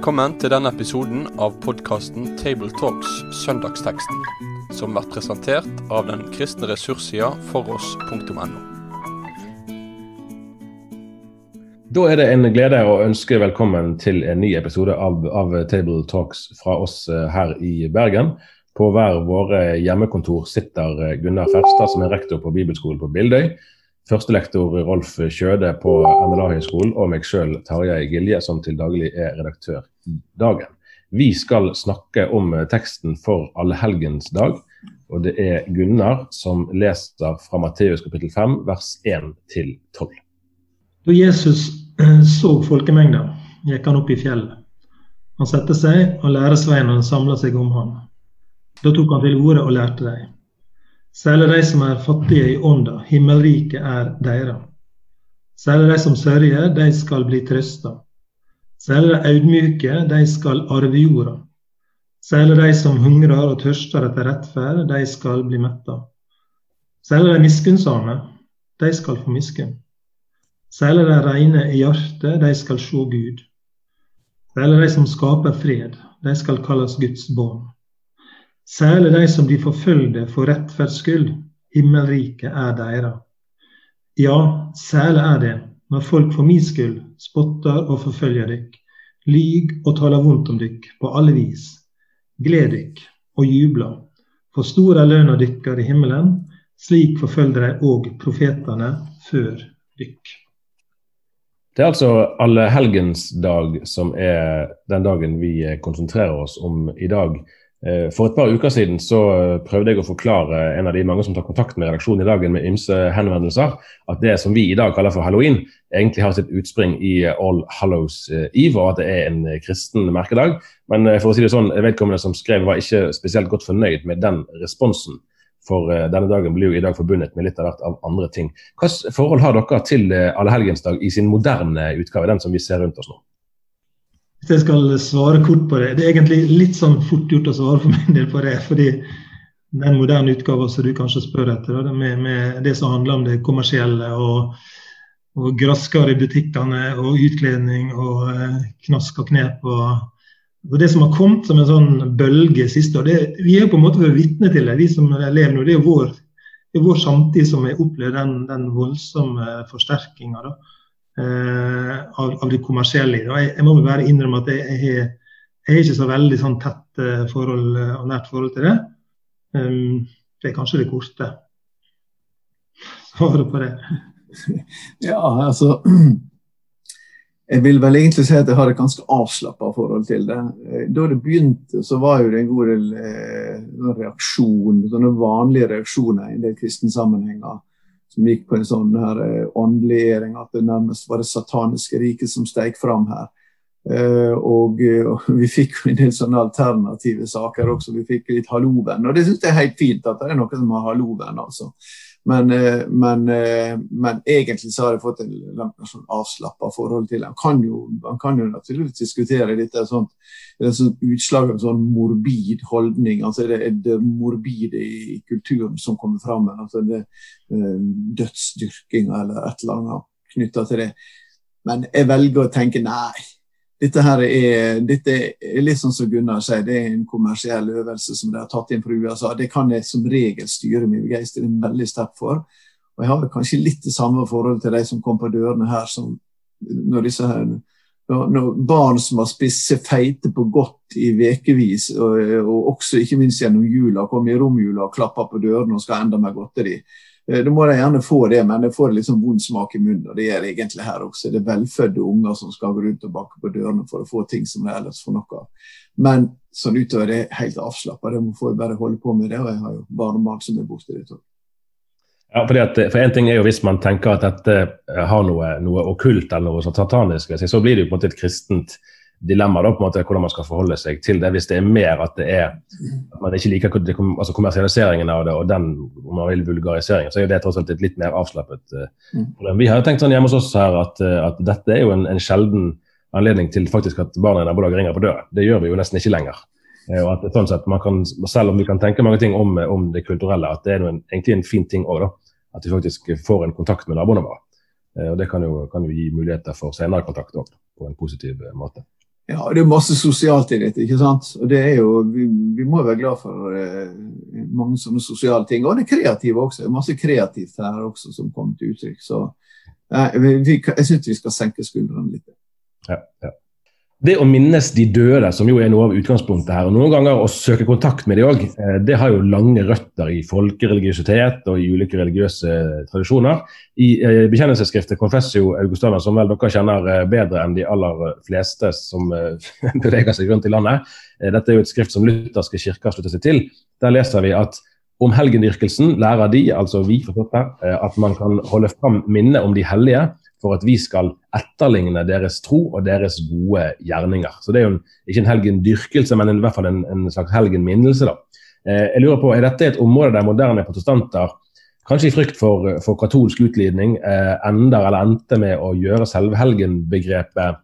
Velkommen til denne episoden av podkasten Tabletalks Søndagsteksten, som blir presentert av den kristne ressurssida foross.no. Da er det en glede å ønske velkommen til en ny episode av, av Table Talks fra oss eh, her i Bergen. På hver våre hjemmekontor sitter eh, Gunnar Ferstad, som er rektor på Bibelskolen på Bildøy. Førstelektor Rolf Kjøde på NLA-høgskolen og meg sjøl, Tarjei Gilje, som til daglig er redaktør i Dagen. Vi skal snakke om teksten for allehelgens dag, og det er Gunnar som leser fra Matteus kapittel 5, vers 1 til 12. Da Jesus eh, så folkemengda, gikk han opp i fjellet. Han satte seg, og læresveinene samla seg om ham. Da tok han til orde og lærte dem. Særlig de som er fattige i ånda, himmelriket er deres. Særlig de som sørger, de skal bli trøsta. Særlig de audmyke, de skal arve jorda. Særlig de som hungrer og tørster etter rettferd, de skal bli metta. Særlig de miskunnsame, de skal få miskunn. Særlig de reine i hjertet, de skal se Gud. Særlig de som skaper fred, de skal kalles Guds barn. Særlig de som blir forfølgde for rettferds skyld, himmelriket er deres. Ja, særlig er det når folk for min skyld spotter og forfølger dykk, lyg og taler vondt om dykk på alle vis. Gled dykk og jubler, for stor er lønna dykkar i himmelen, slik forfølger de òg profetene før dykk. Det er altså allehelgensdag som er den dagen vi konsentrerer oss om i dag. Eh, for et par uker siden så eh, prøvde jeg å forklare en av de mange som tar kontakt med redaksjonen i dagen med ymse henvendelser, at det som vi i dag kaller for halloween, egentlig har sitt utspring i eh, All Hallows Eve, og at det er en kristen merkedag. Men for å si det sånn, vedkommende som skrev var ikke spesielt godt fornøyd med den responsen. For denne dagen blir jo i dag forbundet med litt av hvert av andre ting. Hvilket forhold har dere til allehelgensdag i sin moderne utgave, den som vi ser rundt oss nå? Hvis jeg skal svare kort på det Det er egentlig litt sånn fort gjort å svare for min del på det. fordi den moderne utgaven som du kanskje spør etter, det med, med, det som handler om det kommersielle og, og grasker i butikkene og utkledning og eh, knask og knep. og, og Det som har kommet som en sånn bølge siste år, det, vi er på en måte vitne til det, vi som lever nå. Det er vår, det er vår samtid som har opplevd den, den voldsomme forsterkinga av, av, det kommersielle det. Jeg, jeg, må bare innrømme at jeg, jeg, jeg har ikke så veldig sånn tett eh, forhold eh, og nært forhold til det. Um, det er kanskje det korte svaret på det. Ja, altså Jeg vil vel egentlig si at jeg har et ganske avslappa forhold til det. Da det begynte, så var jo det en god del eh, reaksjon, sånne vanlige reaksjoner i en del kristne sammenhenger som gikk på en sånn her eh, åndeliggjøring, at det nærmest var det sataniske riket som steg fram her. Uh, og, og, vi fikk jo en del sånne alternative saker også. Vi fikk litt hallovenn. Og det syns jeg er helt fint at det er noe som har hallovenn, altså. Men, uh, men, uh, men, egentlig så har jeg fått en sånn avslappa forhold til det. Man, jo, kan jo naturligvis diskutere av sånt det et utslag av en sånn morbid holdning. altså Det er det morbide i kulturen som kommer fram. altså det uh, Dødsdyrkinga eller et eller annet knytta til det. Men jeg velger å tenke nei. Dette er, dette er litt sånn som Gunnar sier, det er en kommersiell øvelse som de har tatt inn fra USA. Det kan jeg som regel styre min begeistring veldig sterkt for. Og jeg har kanskje litt det samme forholdet til de som kom på dørene her, som når her når barn som har spist seg feite på godt i ukevis, og, og, også ikke minst gjennom jula, kommer i romjula og klapper på dørene og skal ha enda mer godteri. Eh, da må de gjerne få det, men de får liksom vond smak i munnen. og Det gjør egentlig her også. Det er velfødde unger som skal gå rundt og banke på dørene for å få ting som de ellers får noe av. Men sånn utover det helt avslappa. Det må vi bare holde på med det. Og jeg har jo barnebarn som er borti det. Ja, fordi at, for en ting er jo Hvis man tenker at dette eh, har noe, noe okkult eller noe satanisk så blir det jo på en måte et kristent dilemma da, på en måte hvordan man skal forholde seg til det. Hvis det er mer at det er at man ikke liker altså kommersialiseringen av det og den om man vil vulgariseringen, så er det tross alt et litt mer avslappet uh, problem. Vi har jo tenkt sånn hjemme hos oss her at, uh, at dette er jo en, en, sjelden anledning til faktisk at barna i nabolaget ringer på døra. Det gjør vi jo nesten ikke lenger. Uh, og at sånn sett man kan, Selv om vi kan tenke mange ting om, om det kulturelle, at det er en, egentlig en fin ting òg, at vi faktisk får en kontakt med naboene våre. Eh, og Det kan jo, kan jo gi muligheter for senere kontakt også, på en positiv eh, måte. Ja, det er masse sosialt i dette. ikke sant? Og det er jo, Vi, vi må være glad for eh, mange sånne sosiale ting. Og det kreative også. Det er masse kreativt her også som kommer til uttrykk. Så eh, vi, jeg syns vi skal senke skuldrene litt. Ja, ja det å minnes de døde, som jo er noe av utgangspunktet her, og noen ganger å søke kontakt med de òg, eh, det har jo lange røtter i folkereligiøsitet og i ulike religiøse tradisjoner. I eh, bekjennelsesskriftet Confessio Augustana, som vel dere kjenner eh, bedre enn de aller fleste som beveger seg rundt i landet, dette er jo et skrift som lutherske kirker slutter seg til, der leser vi at om helgendyrkelsen lærer de, altså vi forstått at man kan holde fram minnet om de hellige for at vi skal etterligne deres tro og deres gode gjerninger. Så Det er jo en, ikke en helgendyrkelse, men en, i hvert fall en, en slags helgenminnelse. da. Eh, jeg lurer på, Er dette et område der moderne protestanter, kanskje i frykt for, for katolsk utlidning, eh, ender eller endte med å gjøre selve helgenbegrepet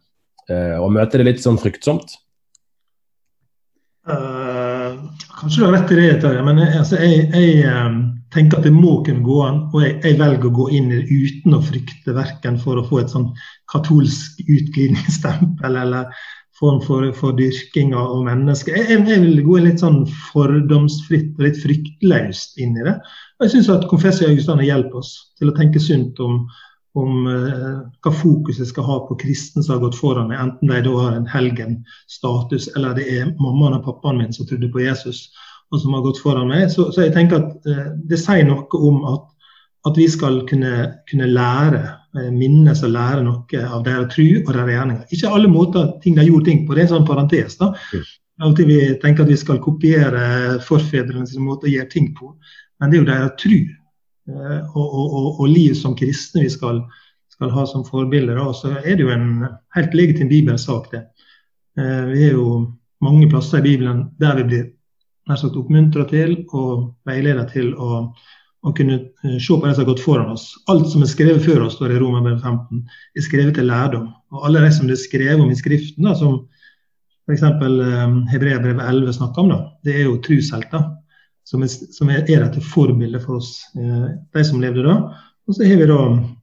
eh, og møte det litt sånn fryktsomt? Uh, kanskje du har rett i det, Terje, men altså, jeg, jeg, um tenker at det må kunne gå an. Og jeg, jeg, velger å gå inn i det uten å frykte verken for å få et sånn katolsk utglidningsstempel eller form for, for dyrking av mennesker. Jeg, jeg, vil gå litt sånn fordomsfritt og litt fryktløst inn i det. Og jeg syns at Confessio Augustana hjelper oss til å tenke sunt om, om eh, hva fokuset skal ha på kristne som har gått foran meg, enten de da har en helgenstatus eller det er mammaen og pappaen min som trodde på Jesus og som har gått foran meg. Så, så jeg tenker at eh, det sier noe om at, at vi skal kunne, kunne, lære, eh, minnes og lære noe av deres tru og deres gjerninger. Ikke alle måter ting de gjorde ting på, det er en sånn parentes. da. Alltid vi tenker at vi skal kopiere forfedrenes måte å gjøre ting på, men det er jo deres tru eh, og, og, og, og, liv som kristne vi skal, skal ha som forbilder. Og så er det jo en helt legitim bibelsak, det. Eh, vi er jo mange plasser i Bibelen der vi blir nær sagt oppmuntre til og veilede til å, å, kunne eh, se på det som har gått foran oss. Alt som er skrevet før oss, står i Romerbrevet 15, er skrevet til lærdom. Og alle de som det er skrevet om i Skriften, da, som f.eks. Eh, Hebreabrevet 11 snakker om, da, det er jo trushelter. Som er, som er, er et forbilde for oss, eh, de som levde da. Og så har vi da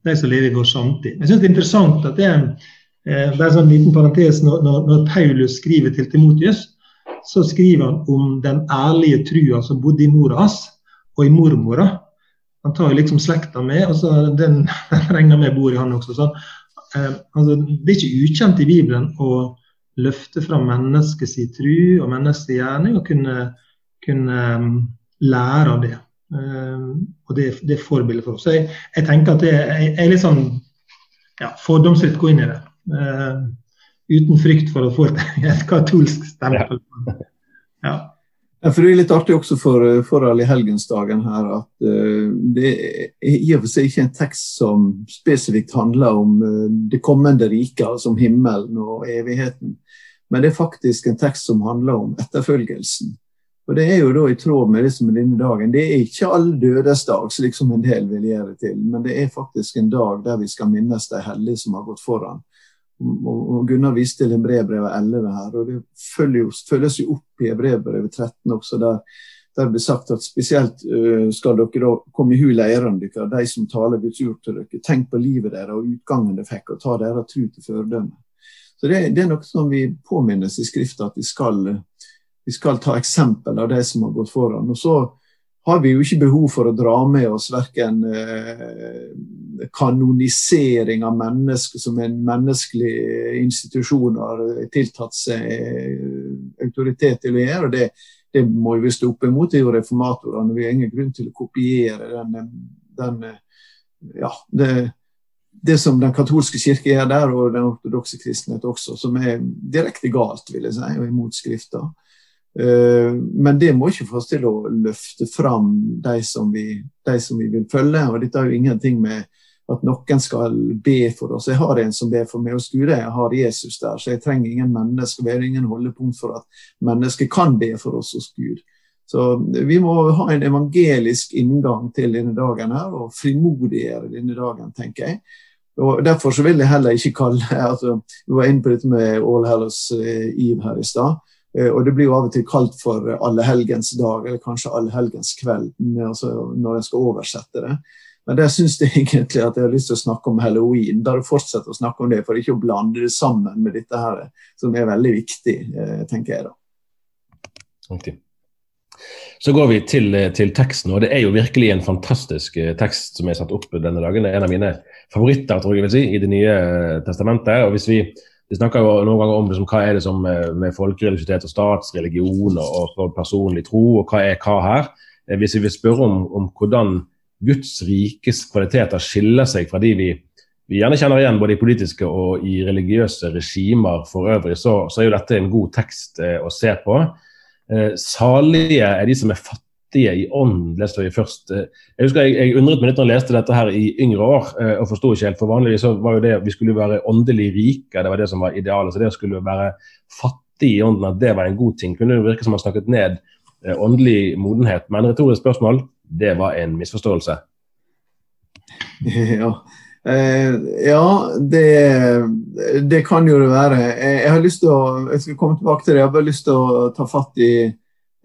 de som lever i vår samtid. Jeg syns det er interessant at det er, eh, bare en sånn liten parentes når, når, når Paulus skriver til Timotius, så skriver han om den ærlige trua som bodde i mora hans og i mormora. Han tar jo liksom slekta med, og så den, regner med bor i han også. Sånn. Eh, altså, det er ikke ukjent i Bibelen å løfte fram menneskets tru og menneskets gjerning og kunne, kunne um, lære av det. Uh, og det, det er forbildet for oss. Så jeg, jeg, tenker at det er, er litt sånn ja, fordomsfritt gå inn i det. Uh, uten frykt for å få et, et katolsk stempel. Ja. Ja, for Det er litt artig også for, for helgensdagen her at uh, det er i og for seg ikke en tekst som spesifikt handler om uh, det kommende riket, altså om himmelen og evigheten. Men det er faktisk en tekst som handler om etterfølgelsen. Og Det er jo da i tråd med det som er denne dagen. Det er ikke all dødes dag, slik som en del vil gjøre til, men det er faktisk en dag der vi skal minnes de hellige som har gått foran og Gunnar viste til brevbrevet 11 her, og det følges jo opp i brevbrevet 13 også, der, der blir sagt at spesielt uh, skal dere da komme i hu leirene deres, de som taler Guds ord til dere. Tenk på livet deres og utgangen dere fikk, og ta deres tro til føredømme. Så det, det, er noe som vi påminnes i Skrifta, at vi skal, vi skal ta eksempel av de som har gått foran. Og så har vi jo ikke behov for å dra med oss verken eh, kanonisering av mennesker som en menneskelig institusjon har tiltatt seg eh, autoritet til å gjøre. det, det må vi stå opp imot. Det er jo reformatorene. Vi har ingen grunn til å kopiere den, den ja, det, det, som den katolske kirke gjør der, og den ortodokse kristenhet også, som er direkte galt, vil jeg si, og imot Skrifta. Eh, men det må ikke få oss til å løfte fram de som, vi, de som vi vil følge. og Dette har jo ingenting med at noen skal be for oss. Jeg har en som ber for meg hos Gud. Jeg har Jesus der, så jeg trenger ingen mennesker. Vi har ingen holdepunkt for at mennesker kan be for oss hos Gud. Så vi må ha en evangelisk inngang til denne dagen her, og frimodiggjøre denne dagen, tenker jeg. Og Derfor så vil jeg heller ikke kalle altså, Vi var inne på dette med All Hallows Eve her i stad. Eh, og det blir jo av og til kalt for allehelgens dag, eller kanskje allehelgens kveld, altså når en skal oversette det. Men der syns jeg egentlig at jeg har lyst til å snakke om halloween. Da fortsetter å snakke om det, for ikke å blande det sammen med dette her, som er veldig viktig, eh, tenker jeg da. Okay. Så går vi til, til, teksten, og det er jo virkelig en fantastisk eh, tekst som er satt opp denne dagen. Det er en av mine favoritter tror jeg vil si, i Det nye eh, testamentet. og hvis vi, vi snakker jo noen ganger om liksom, hva er det som med folkereligiøsitet og statsreligion og, og personlig tro, og hva er hva her. Hvis vi vil spørre om, om hvordan Guds rikes kvaliteter skiller seg fra de vi, vi, gjerne kjenner igjen både i politiske og i religiøse regimer for øvrig, så, så er jo dette en god tekst eh, å se på. Eh, salige er de som er fattige i ånd, leste vi først. Eh, jeg husker jeg, jeg undret meg litt når jeg leste dette her i yngre år eh, og forsto ikke helt. For vanligvis så var jo det vi skulle være åndelig rike, det var det som var idealet. Så det å skulle være fattig i ånden, at det var en god ting, kunne det virke som man snakket ned eh, åndelig modenhet. Men retorisk spørsmål det var en misforståelse? Ja, eh, ja det, det, kan jo det være. Jeg, har lyst til å, jeg skal komme tilbake til det. Jeg har bare lyst til å ta fatt i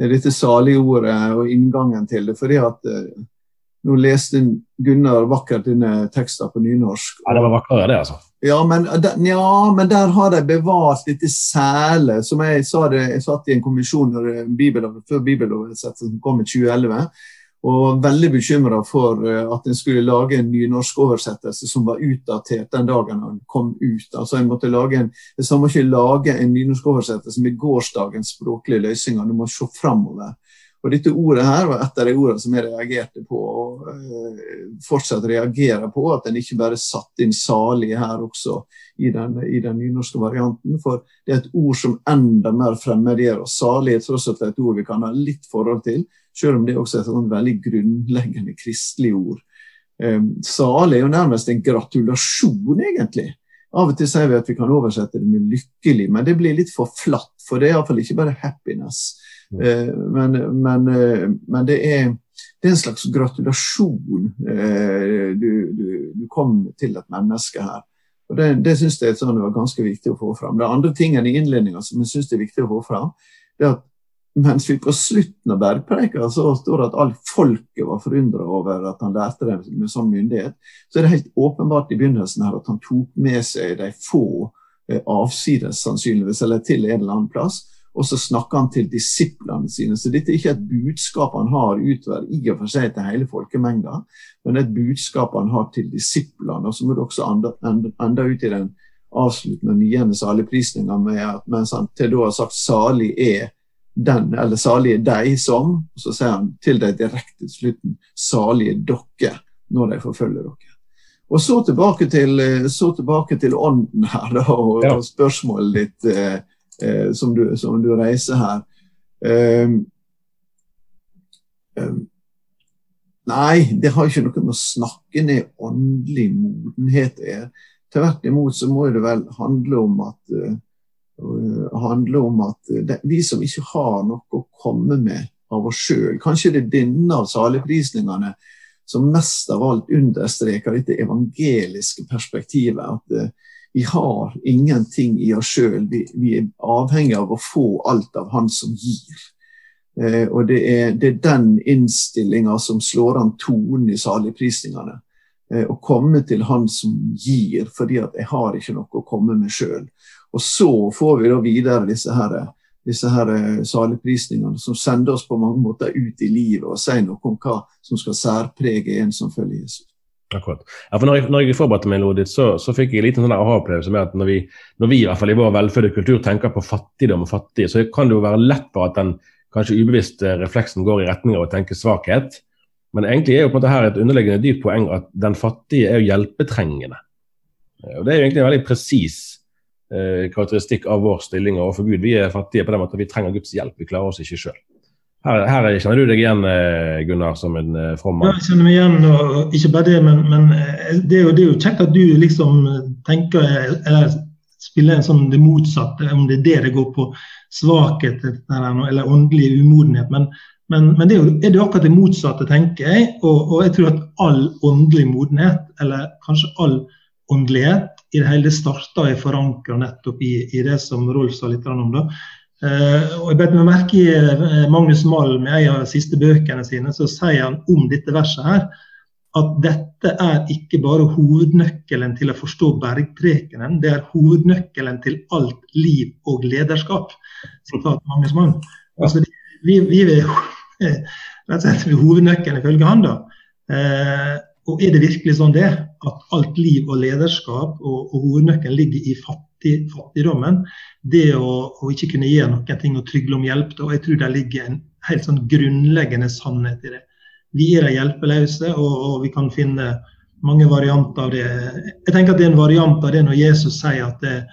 dette saligordet og inngangen til det. fordi at eh, nå leste Gunnar vakkert dine tekster på nynorsk. Ja, det var vakrere, det, altså. Ja men, ja, men der har de bevart dette sæle. Som jeg sa det, jeg satt i en kommisjon Bibel, før bibeloversettelsen kom i 2011 og veldig bekymra for eh, at en skulle lage en nynorsk oversettelse som var utdatert den dagen den kom ut. Altså en måtte lage en, man må ikke lage en nynorsk oversettelse med gårsdagens språklige løsninger, du må se framover. Og Dette ordet her var et av de ordene som jeg reagerte på, og uh, fortsatt reagerer på. At en ikke bare satte inn 'salig' her også i den, i den, nynorske varianten. For det er et ord som enda mer fremmedgjør oss. 'Salig' er tross alt et ord vi kan ha litt forhold til. Selv om det også er et sånn veldig grunnleggende kristelig ord. Um, salig er jo nærmest en gratulasjon, egentlig. Av og til sier vi at vi kan oversette det med 'lykkelig', men det blir litt for flatt. For det er iallfall ikke bare 'happiness'. Uh, men, men, uh, men det, er, det, er, en slags gratulasjon. Uh, du, du, du, kom til et menneske her. Og Det, det syns jeg sånn, var ganske viktig å få fram. Det andre tingen i innledninga som jeg syns er viktig å få fram, det er at mens vi på slutten av bergpreika så står det at alt folket var forundra over at han lærte det med sånn myndighet, så er det helt åpenbart i begynnelsen her at han tok med seg de få eh, avsides, sannsynligvis, eller til en eller annen plass. Og så snakker han til disiplene sine. Så dette er ikke et budskap han har utover i og for seg til hele folkemengda, men et budskap han har til disiplene. Og så må du også enda ut i den avsluttende niende saligprisninga med at mens han til da har sagt 'salig er' den, eller salige deg som, så sier han til deg direkte til slutten, er dere når de forfølger dere. Og så tilbake til, så tilbake til ånden her, da, og, ja. og spørsmålet ditt eh, som, du, som, du, reiser her. Um, um, nei, det har ikke noe med å snakke ned åndelig modenhet å gjøre. Tvert imot så må det vel handle om at uh, handle om at eh, det, vi som ikke har noe å komme med av oss sjøl Kanskje det er denne av saligprisningene som mest av alt understreker dette evangeliske perspektivet. At uh, vi har ingenting i oss sjøl. Vi, vi, er avhengig av å få alt av Han som gir. Eh, og det er, det er den innstillinga som slår an tonen i saligprisningene. Eh, å komme til Han som gir, fordi at jeg har ikke noe å komme med sjøl. Og så får vi da videre disse her, disse her eh, saligprisningene som sender oss på mange måter ut i livet og sier noe om hva som skal særprege en som følger Jesus. Akkurat. Ja, for når jeg, når jeg forberedte meg, Lodit, så, så fikk jeg en liten sånn aha-opplevelse med at når vi, når vi i hvert fall i vår velfødde kultur tenker på fattigdom og fattige, så kan det jo være lett på at den kanskje ubevisste refleksen går i retning av å tenke svakhet. Men egentlig er jo på en måte her et underliggende dypt poeng at den fattige er jo hjelpetrengende. Og Det er jo egentlig en veldig presis eh, karakteristikk av vår stilling overfor Gud. Vi er fattige på den måten at vi trenger Guds hjelp. Vi klarer oss ikke sjøl. Her, her, kjenner du deg igjen, eh, Gunnar, som en frommann. Ja, jeg kjenner meg igjen, og ikke bare det, men, men eh, det, er jo, det, er jo, kjekt at du liksom tenker eller spiller en sånn det motsatte, om det er det det går på. Svakhet eller åndelig umodenhet. Men, men, men det er jo er det akkurat det motsatte, tenker jeg. Og, og jeg tror at all åndelig modenhet, eller kanskje all åndelighet, i det hele starta er forankra nettopp i, i, det som Rolf sa litt om. da. Uh, og jeg bet meg merke i uh, Magnus Malm i en av de siste bøkene sine, så sier han om dette verset her at dette er ikke bare hovednøkkelen til å forstå bergprekenen, det er hovednøkkelen til alt liv og lederskap. Sitat Magnus Malm. Altså, vi, vi vi, hovednøkkelen ifølge han. da. Eh, og er det virkelig sånn det, at alt liv og lederskap og, og hovednøkkelen ligger i fattig, fattigdommen? Det å, å, ikke kunne gjøre noen ting og trygle om hjelp, og jeg tror det ligger en helt sånn grunnleggende sannhet i det. Vi er de hjelpeløse, og, og, vi kan finne mange varianter av det. Jeg tenker at det er en variant av det når Jesus sier at, det,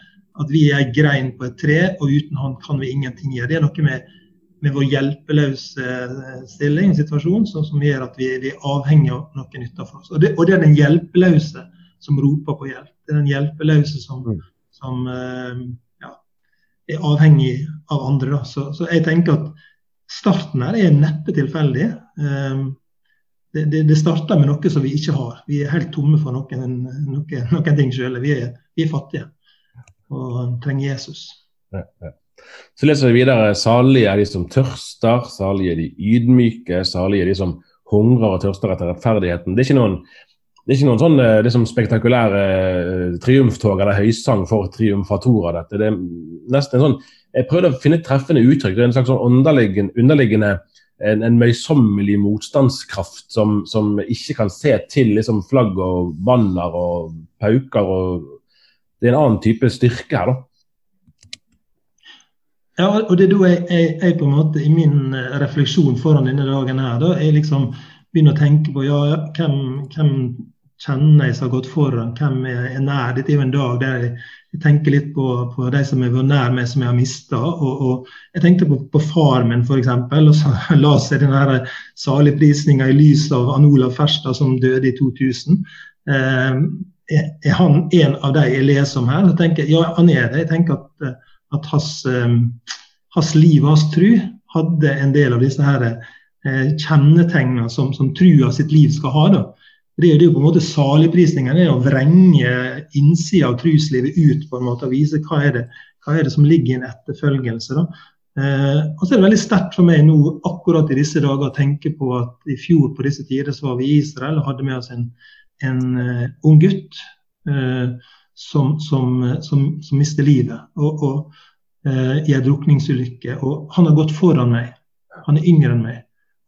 at vi er ei grein på et tre, og uten han kan vi ingenting gjøre. Det er noe med med vår hjelpeløse eh, stilling, situasjon, som, som gjør at vi, vi, er avhengig av noen utenfor oss. Og det, og det, er den hjelpeløse som roper på hjelp. Det er den hjelpeløse som, mm. som uh, ja, er avhengig av andre. Så, så, jeg tenker at starten her er neppe tilfeldig. Um, det, det, det, starter med noe som vi ikke har. Vi er helt tomme for noen, noen, noen ting sjøl. Vi, vi, er fattige og trenger Jesus. Ja, ja. Så leser vi videre salige er de som tørster, salige er de ydmyke, salige er de som hungrer og tørster etter rettferdigheten. Det er ikke noen, det er ikke noen sånn som spektakulære uh, triumftog eller høysang for triumfatorer. dette. Det er nesten en sånn, Jeg prøvde å finne treffende uttrykk. Det er en slags sånn underliggende en, en møysommelig motstandskraft som, som, ikke kan se til liksom, flagg og banner og pauker. og Det er en annen type styrke her. da. Ja, og det er da jeg, jeg, jeg, på en måte i min eh, refleksjon foran denne dagen her, da, jeg liksom begynner å tenke på ja, hvem, hvem kjenner jeg som har gått foran, hvem er, er nær. Dette er jo en dag der jeg, tenker litt på, på, de som er nær meg, som jeg har mista. Og, og, jeg tenkte på, på far min, f.eks., og så la seg denne saligprisninga i lys av Ann Olav Ferstad, som døde i 2000. Eh, er han en av de jeg leser om her? Så tenker ja, han er det. Jeg tenker at eh, at hans, eh, hans liv og hans tru hadde en del av disse her eh, kjennetegnene som, som trua sitt liv skal ha. da. Det er jo på en måte Saligprisningen er å vrenge innsida av truslivet ut på en måte og vise hva er det, hva er det som ligger i en etterfølgelse. da. Eh, og så er det veldig sterkt for meg nå akkurat i disse dager å tenke på at i fjor på disse tider så var vi i Israel og hadde med oss en, en uh, ung gutt. Uh, som, som, som, som mister livet og, og, eh, i en drukningsulykke. Og han har gått foran meg. Han er yngre enn meg.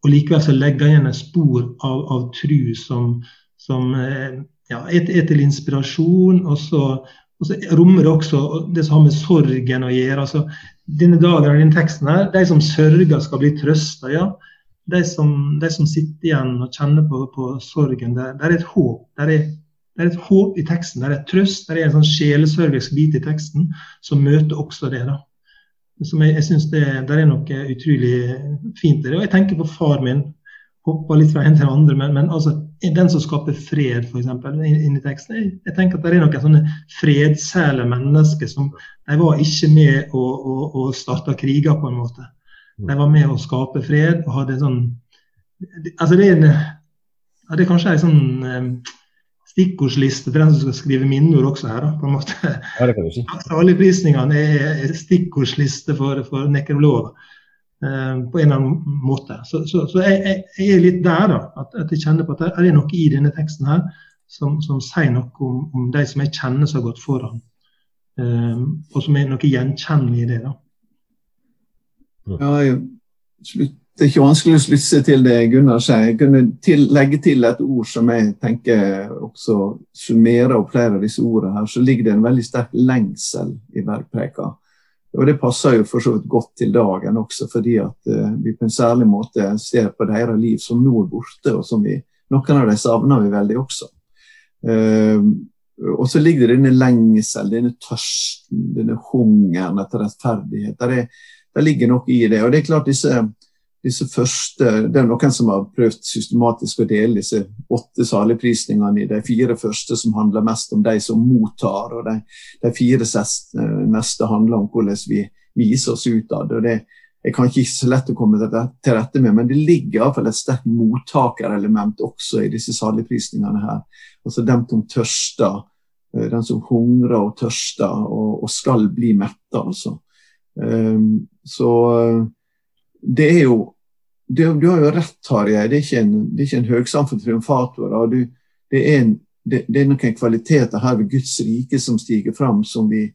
Og likevel så legger han igjen et spor av, av tru som, som eh, ja, er, er, til inspirasjon. Og så, og så, rommer det også det som har med sorgen å gjøre. altså Denne dagen og denne teksten her, De som sørger, skal bli trøsta. Ja. De som, de som, sitter igjen og kjenner på, på sorgen, der, der er et håp. Der er det er et håp i teksten, det er et trøst, det er en sånn sjelesørgisk bit i teksten som møter også det. da. Som jeg, jeg synes det, det, er noe utrolig fint i det. Og jeg tenker på far min. hoppa litt fra en til andre, men, men altså, den som skaper fred, f.eks. inni teksten. Jeg, jeg, tenker at det er noen sånne fredsæle mennesker som de var ikke med å, å starte kriger, på en måte. De var med å skape fred og hadde sånn Altså, det er, det er kanskje en sånn eh, stikkordsliste til den som skal skrive minneord også her. Da, på en måte. Ja, det kan du si. Saligprisningene er stikkordsliste for, for nekrologer eh, på en eller annen måte. Så, så, så jeg, jeg, jeg, er litt der, da. At, at, jeg kjenner på at det er noe i denne teksten her som, som sier noe om, om, de som jeg kjenner som har gått foran. Eh, og som er noe gjenkjennelig i det. da. Ja, jeg slutt det er ikke vanskelig å slutte seg til det Gunnar sier. Jeg kunne til, legge til et ord som jeg tenker også summerer opp flere av disse ordene. her, Så ligger det en veldig sterk lengsel i bergpreka. Og Det passer jo for så vidt godt til dagen også, fordi at uh, vi på en særlig måte ser på deres liv som nå er borte, og som vi, noen av dem savner vi veldig også. Uh, og så ligger det denne lengsel, denne tørsten, denne hungeren etter rettferdighet. Der, er, ligger noe i det. Og det er klart disse disse første, Det er noen som har prøvd systematisk å dele disse åtte saligprisningene i de fire første som handler mest om de som mottar, og de, de fire neste handler om hvordan vi viser oss utad. Det er kanskje ikke så lett å komme til rette med, men det ligger iallfall et sterkt mottakerelement også i disse saligprisningene her. Altså dem som tørster, eh, den som hungrer og tørster og, og skal bli metta, altså. Um, så det er jo du, du, har jo rett, Tarjei. Det er ikke en, det er ikke en høgsamfunn triumfator. Du, det, er en, det, det, er noen kvaliteter her ved Guds rike som stiger fram, som vi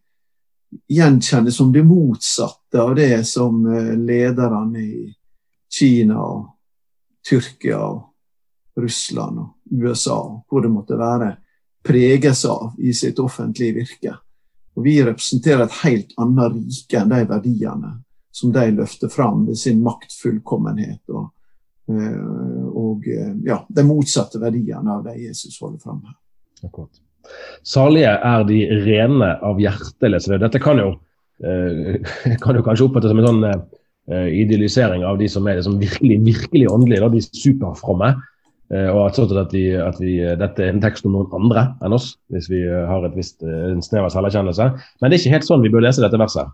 gjenkjenner som det motsatte av det som eh, lederne i Kina og Tyrkia og Russland og USA, hvor det måtte være, preges av i sitt offentlige virke. Og Vi representerer et helt annet rike enn de verdiene som de løfter fram ved sin maktfullkommenhet. Og, eh, og eh, ja, de motsatte verdiene av det Jesus holder fram her. Akkurat. Salige er de rene av hjerte, leser det. Dette kan jo, eh, kan jo kanskje oppfattes som en sånn idealisering av de som er liksom virkelig, virkelig åndelige, de superfromme. Og at, at, vi, at vi, dette er en tekst om noen andre enn oss, hvis vi har et visst, en snev av selverkjennelse. Men det er ikke helt sånn vi bør lese dette verset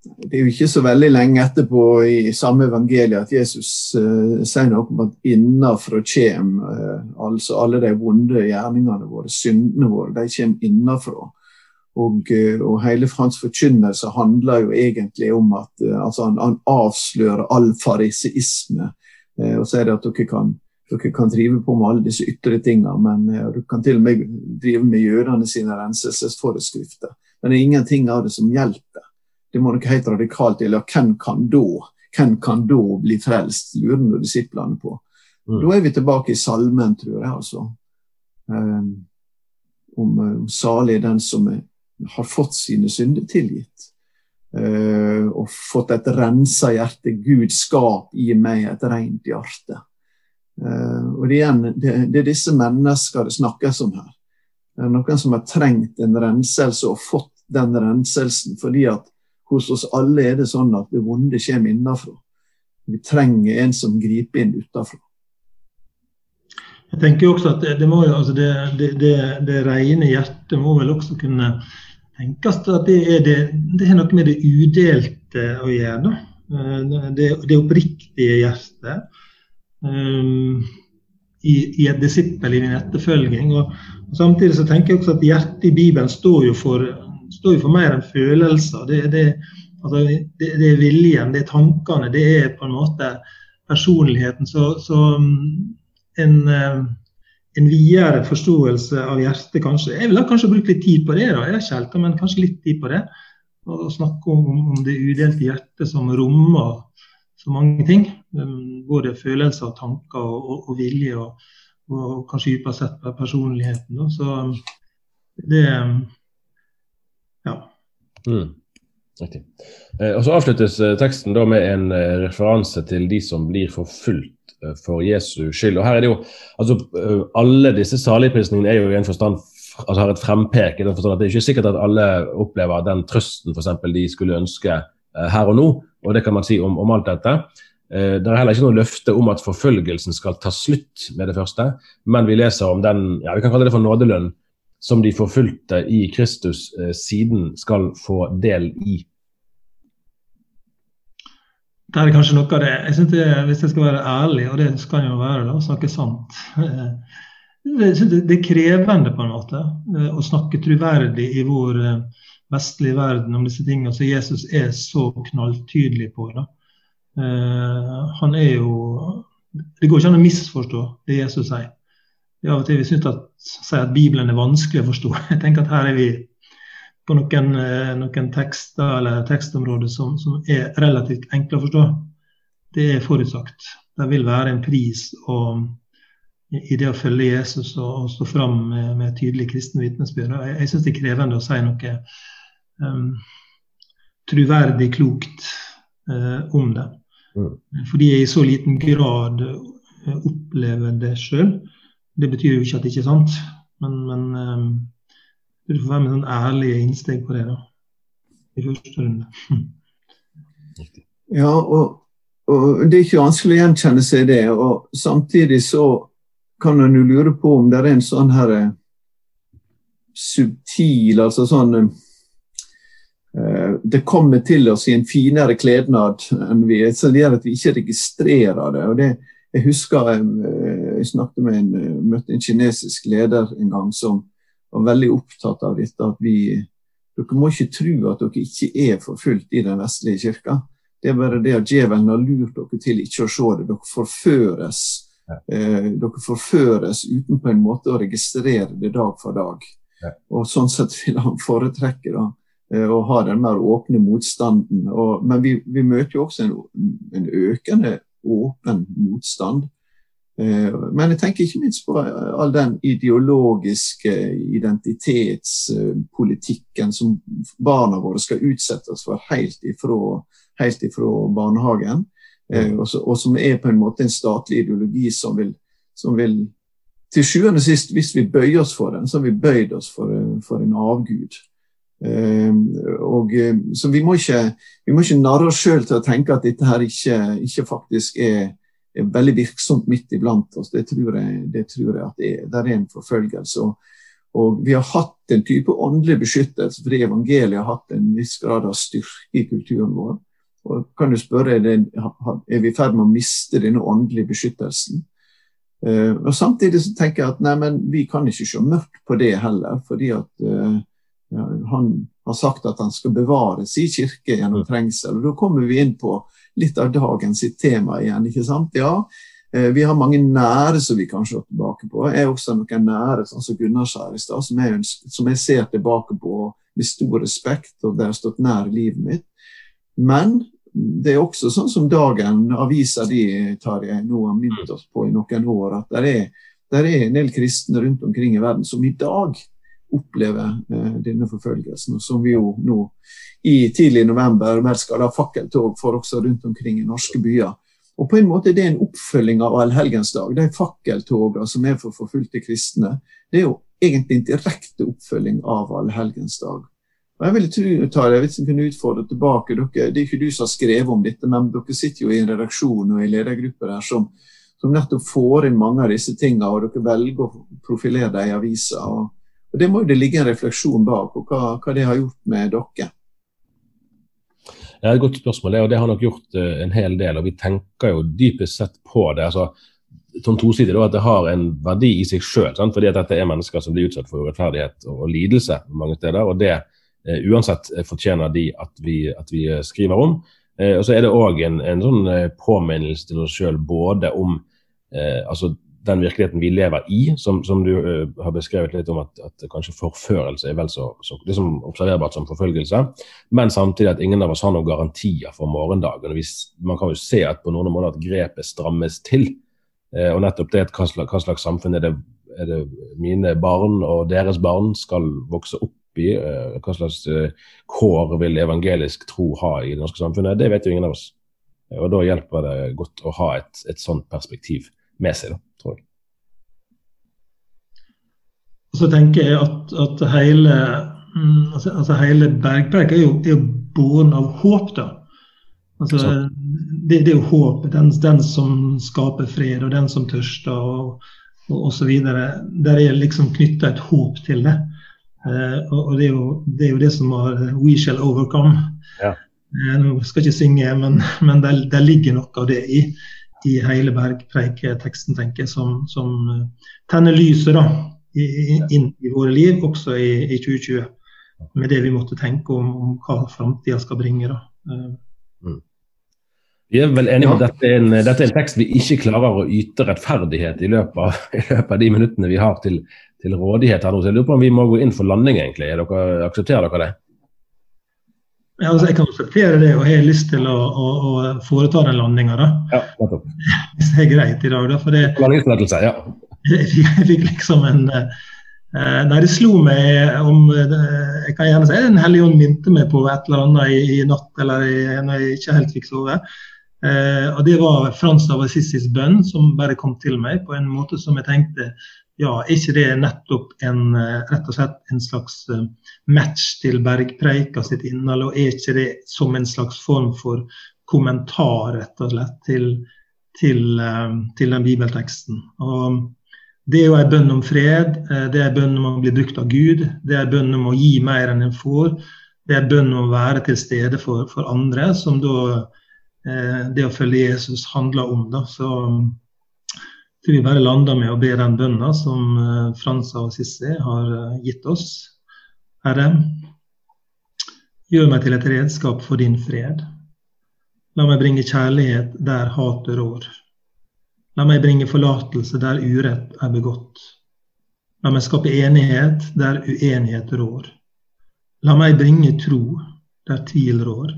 det er jo ikke så veldig lenge etterpå i samme evangelie at Jesus uh, sier noe om at innafra kommer uh, altså alle de vonde gjerningene våre, syndene våre, de kommer innafra. Og, uh, og, hele hans forkynnelse handler jo egentlig om at altså han, han, avslører all fariseisme og sier at dere kan, dere kan drive på med alle disse ytre tingene, men dere kan til og med drive med jødene sine renselsesforeskrifter. Men det er ingenting av det som hjelper. Det må noe helt radikalt til. Og hvem kan da hvem kan da bli frelst, lurer nå disiplene på. Mm. Da er vi tilbake i salmen, tror jeg. altså. Um, om, om salig den som er, har fått sine synder tilgitt. Uh, og fått et rensa hjerte. Gud skap i meg et rent hjerte. Uh, og det, igjen, det, det, er disse mennesker det snakkes om her. Det er noen som har trengt en renselse og fått den renselsen fordi at hos oss alle er det sånn at det vonde kommer innenfra. Vi trenger en som griper inn utenfra. Jeg tenker også at det, må jo, altså det, det, det, det rene hjertet må vel også kunne tenkes at det er, det, det er noe med det udelte å gjøre. Eh, det, det oppriktige hjertet um, i, i, et disippel, i en etterfølging. Og, og Samtidig så tenker jeg også at hjertet i Bibelen står jo for står jo for mer enn følelser. Det, det, altså, det, det, er viljen, det er tankene, det er på en måte personligheten. Så, så mm, en, eh, en, videre forståelse av hjertet kanskje Jeg vil ha kanskje brukt litt tid på det, da. jeg er ikke men kanskje litt tid på det. Og snakke om, om det udelte hjertet som rommer så mange ting. Mm, både følelser, tanker og, og, og vilje, og, og kanskje dypere sett personligheten. Da. Så mm, det. Mm. Eh, og så avsluttes eh, teksten da med en eh, referanse til de som blir forfulgt for Jesu skyld. Og her er det jo, altså Alle disse saligprisningene er jo i en forstand altså har et frempek. i den forstand at Det er ikke sikkert at alle opplever den trøsten for eksempel, de skulle ønske her og nå. og Det kan man si om, om alt dette. Det er heller ikke noe løfte om at forfølgelsen skal ta slutt med det første, men vi leser om den ja, vi kan kalle det for nådelønn som de forfulgte i Kristus eh, siden skal få del i? Det er kanskje noe av det. Jeg synes det, Hvis jeg skal være ærlig, og det skal jeg jo være, da, snakke sant Det er krevende på en måte eh, å snakke troverdig i vår eh, vestlige verden om disse tingene som Jesus er så knalltydelig på. Da. Han er jo Det går ikke an å misforstå det Jesus sier av og til vi syns at, at, Bibelen er vanskelig å forstå. Jeg tenker at her er vi på noen, eh, noen tekster eller tekstområder som, som, er relativt enkle å forstå. Det er forutsagt. Det vil være en pris og, i det å følge Jesus og, og stå fram med, med tydelig kristen vitnesbyrd. Jeg, jeg syns det er krevende å si noe um, truverdig klokt uh, om det. Mm. Fordi jeg i så liten grad opplever det sjøl. Det betyr jo ikke at det ikke er sant, men, men um, du får være med sånn ærlige innsteg på det da, i første runde. Ja, og, og, det er ikke vanskelig å gjenkjenne seg det. og Samtidig så kan en jo lure på om det er en sånn her eh, subtil altså sånn uh, Det kommer til oss i en finere klednad enn vi er, så det gjør at vi ikke registrerer det. og det jeg husker eh, jeg snakket med en, eh, møtte en kinesisk leder en gang som var veldig opptatt av dette. at vi, Dere må ikke tro at dere ikke er forfulgt i den vestlige kirka. Det er bare det at djevelen har lurt dere til ikke å se det. Dere forføres. Eh, dere forføres uten på en måte å registrere det dag for dag. Ja. Og Sånn sett vil han foretrekke da, eh, å ha den mer åpne motstanden. Og, men vi, vi, møter jo også en, en økende åpen motstand. Eh, men jeg tenker ikke minst på all den ideologiske identitetspolitikken som barna våre skal utsettes for helt ifra, helt ifra barnehagen. Eh, og, som er på en måte en statlig ideologi som vil, som vil til sjuende og sist, hvis vi bøyer oss for den, så har vi bøyd oss for, for en avgud. Og, så vi må ikke, ikke narre oss sjøl til å tenke at dette her ikke, ikke faktisk er er veldig virksomt midt iblant oss. Det tror jeg, det tror jeg at det er. Der er en forfølgelse. Og, og, vi har hatt en type åndelig beskyttelse fordi evangeliet har hatt en viss grad av styrke i kulturen vår. Og kan du spørre, Er, det, er vi i ferd med å miste denne åndelige beskyttelsen? Uh, og Samtidig så tenker jeg at nei, men vi kan ikke se mørkt på det heller. fordi at uh, ja, han har sagt at han skal bevare sin kirke gjennom trengsel. og Da kommer vi inn på litt av dagens tema igjen. ikke sant? Ja, eh, vi har mange nære som vi kan se tilbake på. Jeg er også noen nære, sånn som Gunnar sa i stad, som, som, jeg ser tilbake på med stor respekt, og det har stått nær livet mitt. Men det er også sånn som dagen, avisa di tar jeg nå har minnet oss på i noen år, at det er, er en del kristne rundt omkring i verden som i dag opplever eh, denne forfølgelsen. Som vi jo nå i tidlig november vel skal ha fakkeltog for også rundt omkring i norske byer. Og på en måte er det en oppfølging av allhelgensdag. De fakkeltogene som er for forfulgte kristne, det er jo egentlig en direkte oppfølging av allhelgensdag. Og jeg vil tro, Tarjei, hvis jeg kunne utfordre tilbake, dere, Det er ikke du som har skrevet om dette, men dere sitter jo i en redaksjon og i ledergrupper her som, som nettopp får inn mange av disse tingene, og dere velger å profilere dem i aviser. Og, og Det må jo det ligge en refleksjon bak, og hva, hva det har gjort med dere. Det er et godt spørsmål, og det har nok gjort uh, en hel del. og Vi tenker jo dypest sett på det. altså som tosidig at Det har en verdi i seg sjøl, fordi at dette er mennesker som blir utsatt for urettferdighet og, lidelse mange steder. og Det uh, uansett fortjener de at vi, at vi uh, skriver om. og Så er det òg en, en, sånn påminnelse til oss sjøl både om altså den virkeligheten vi lever i, som, som du uh, har beskrevet litt om at, at, kanskje forførelse er vel så, så liksom observerbart som forfølgelse, men samtidig at ingen av oss har noen garantier for morgendagen. Vi, man kan jo se at på noen måter at grepet strammes til. Uh, og nettopp det hva slags, hva slags samfunn er det, er det, mine barn og deres barn skal vokse opp i, uh, hva slags kår vil evangelisk tro ha i det norske samfunnet, det vet jo ingen av oss. Og Da hjelper det godt å ha et, et sånt perspektiv med seg. da tror jeg. Så tenker jeg at, at hele, mm, altså, altså hele Bergpreik er jo, er jo båren av håp. da. Altså, det, det, er jo håp. Den, den, som skaper fred, og den som tørster, og, og videre Der er liksom knytta et håp til det. Eh, og det er, jo, det er, jo, det som har We shall overcome. Ja. Eh, nå skal jeg ikke synge, men, men det, ligger noe av det i i hele bergpreiketeksten, tenker jeg, som, som eh, tenner lyset da, inn i våre liv, også i, i 2020. Med det vi måtte tenke om, om hva framtida skal bringe. da. Eh. Mm. Vi er vel enige om at dette er, en, dette er, en, tekst vi ikke klarer å yte rettferdighet i løpet av, i løpet av de minuttene vi har til, til rådighet. her nå. Så jeg lurer på om vi må gå inn for landing, egentlig. Dere, aksepterer dere det? Ja, altså jeg kan akseptere det, og jeg har lyst til å, å, å foreta den landinga. Ja, Hvis det er greit i dag. Da, for det, ja. Jeg fikk, jeg fikk liksom en eh, Nei, det slo meg om eh, Jeg kan gjerne si Den hellige ånd minte meg på et eller annet i, i natt, eller i, når jeg ikke helt fikk sove. Eh, og Det var Frans av Assisis bønn som bare kom til meg på en måte som jeg tenkte ja, er ikke det nettopp en, eh, rett og slett en slags eh, match til bergpreika sitt innhold, og er ikke det som en slags form for kommentar rett og slett til, til, eh, til den bibelteksten? Og det er jo en bønn om fred, det er en bønn om å bli brukt av Gud, det er en bønn om å gi mer enn en får. Det er en bønn om å være til stede for, for andre, som da det å følge Jesus handler om. Da. Så så vi bare lander med å be den bønna som eh, Fransa og Sissi har eh, gitt oss. Herre, gjør meg til et redskap for din fred. La meg bringe kjærlighet der hatet rår. La meg bringe forlatelse der urett er begått. La meg skape enighet der uenighet rår. La meg bringe tro der tvil rår.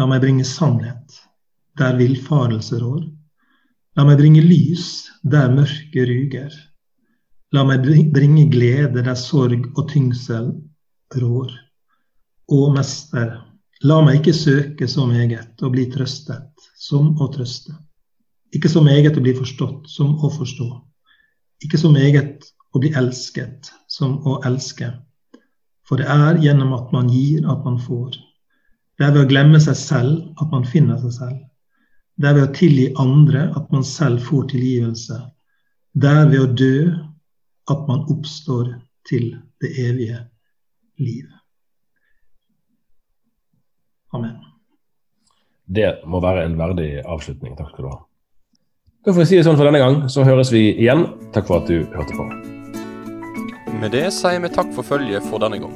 La meg bringe sannhet der villfarelse rår. La meg bringe lys der mørket ryger. La meg bringe glede der sorg og tyngsel rår. Å, Mester, la meg ikke søke så meget og bli trøstet som å trøste. Ikke så meget å bli forstått som å forstå. Ikke så meget å bli elsket som å elske. For det er gjennom at man gir, at man får. Det er ved å glemme seg selv at man finner seg selv. Det er ved å tilgi andre at man selv får tilgivelse. Det er ved å dø at man oppstår til det evige liv. Amen. Det må være en verdig avslutning. Takk skal du ha. Da får vi si det sånn for denne gang, så høres vi igjen. Takk for at du hørte på. Med det sier vi takk for følget for denne gang.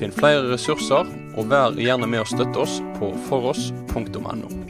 Finn flere ressurser, og vær gjerne med å støtte oss på foross.no.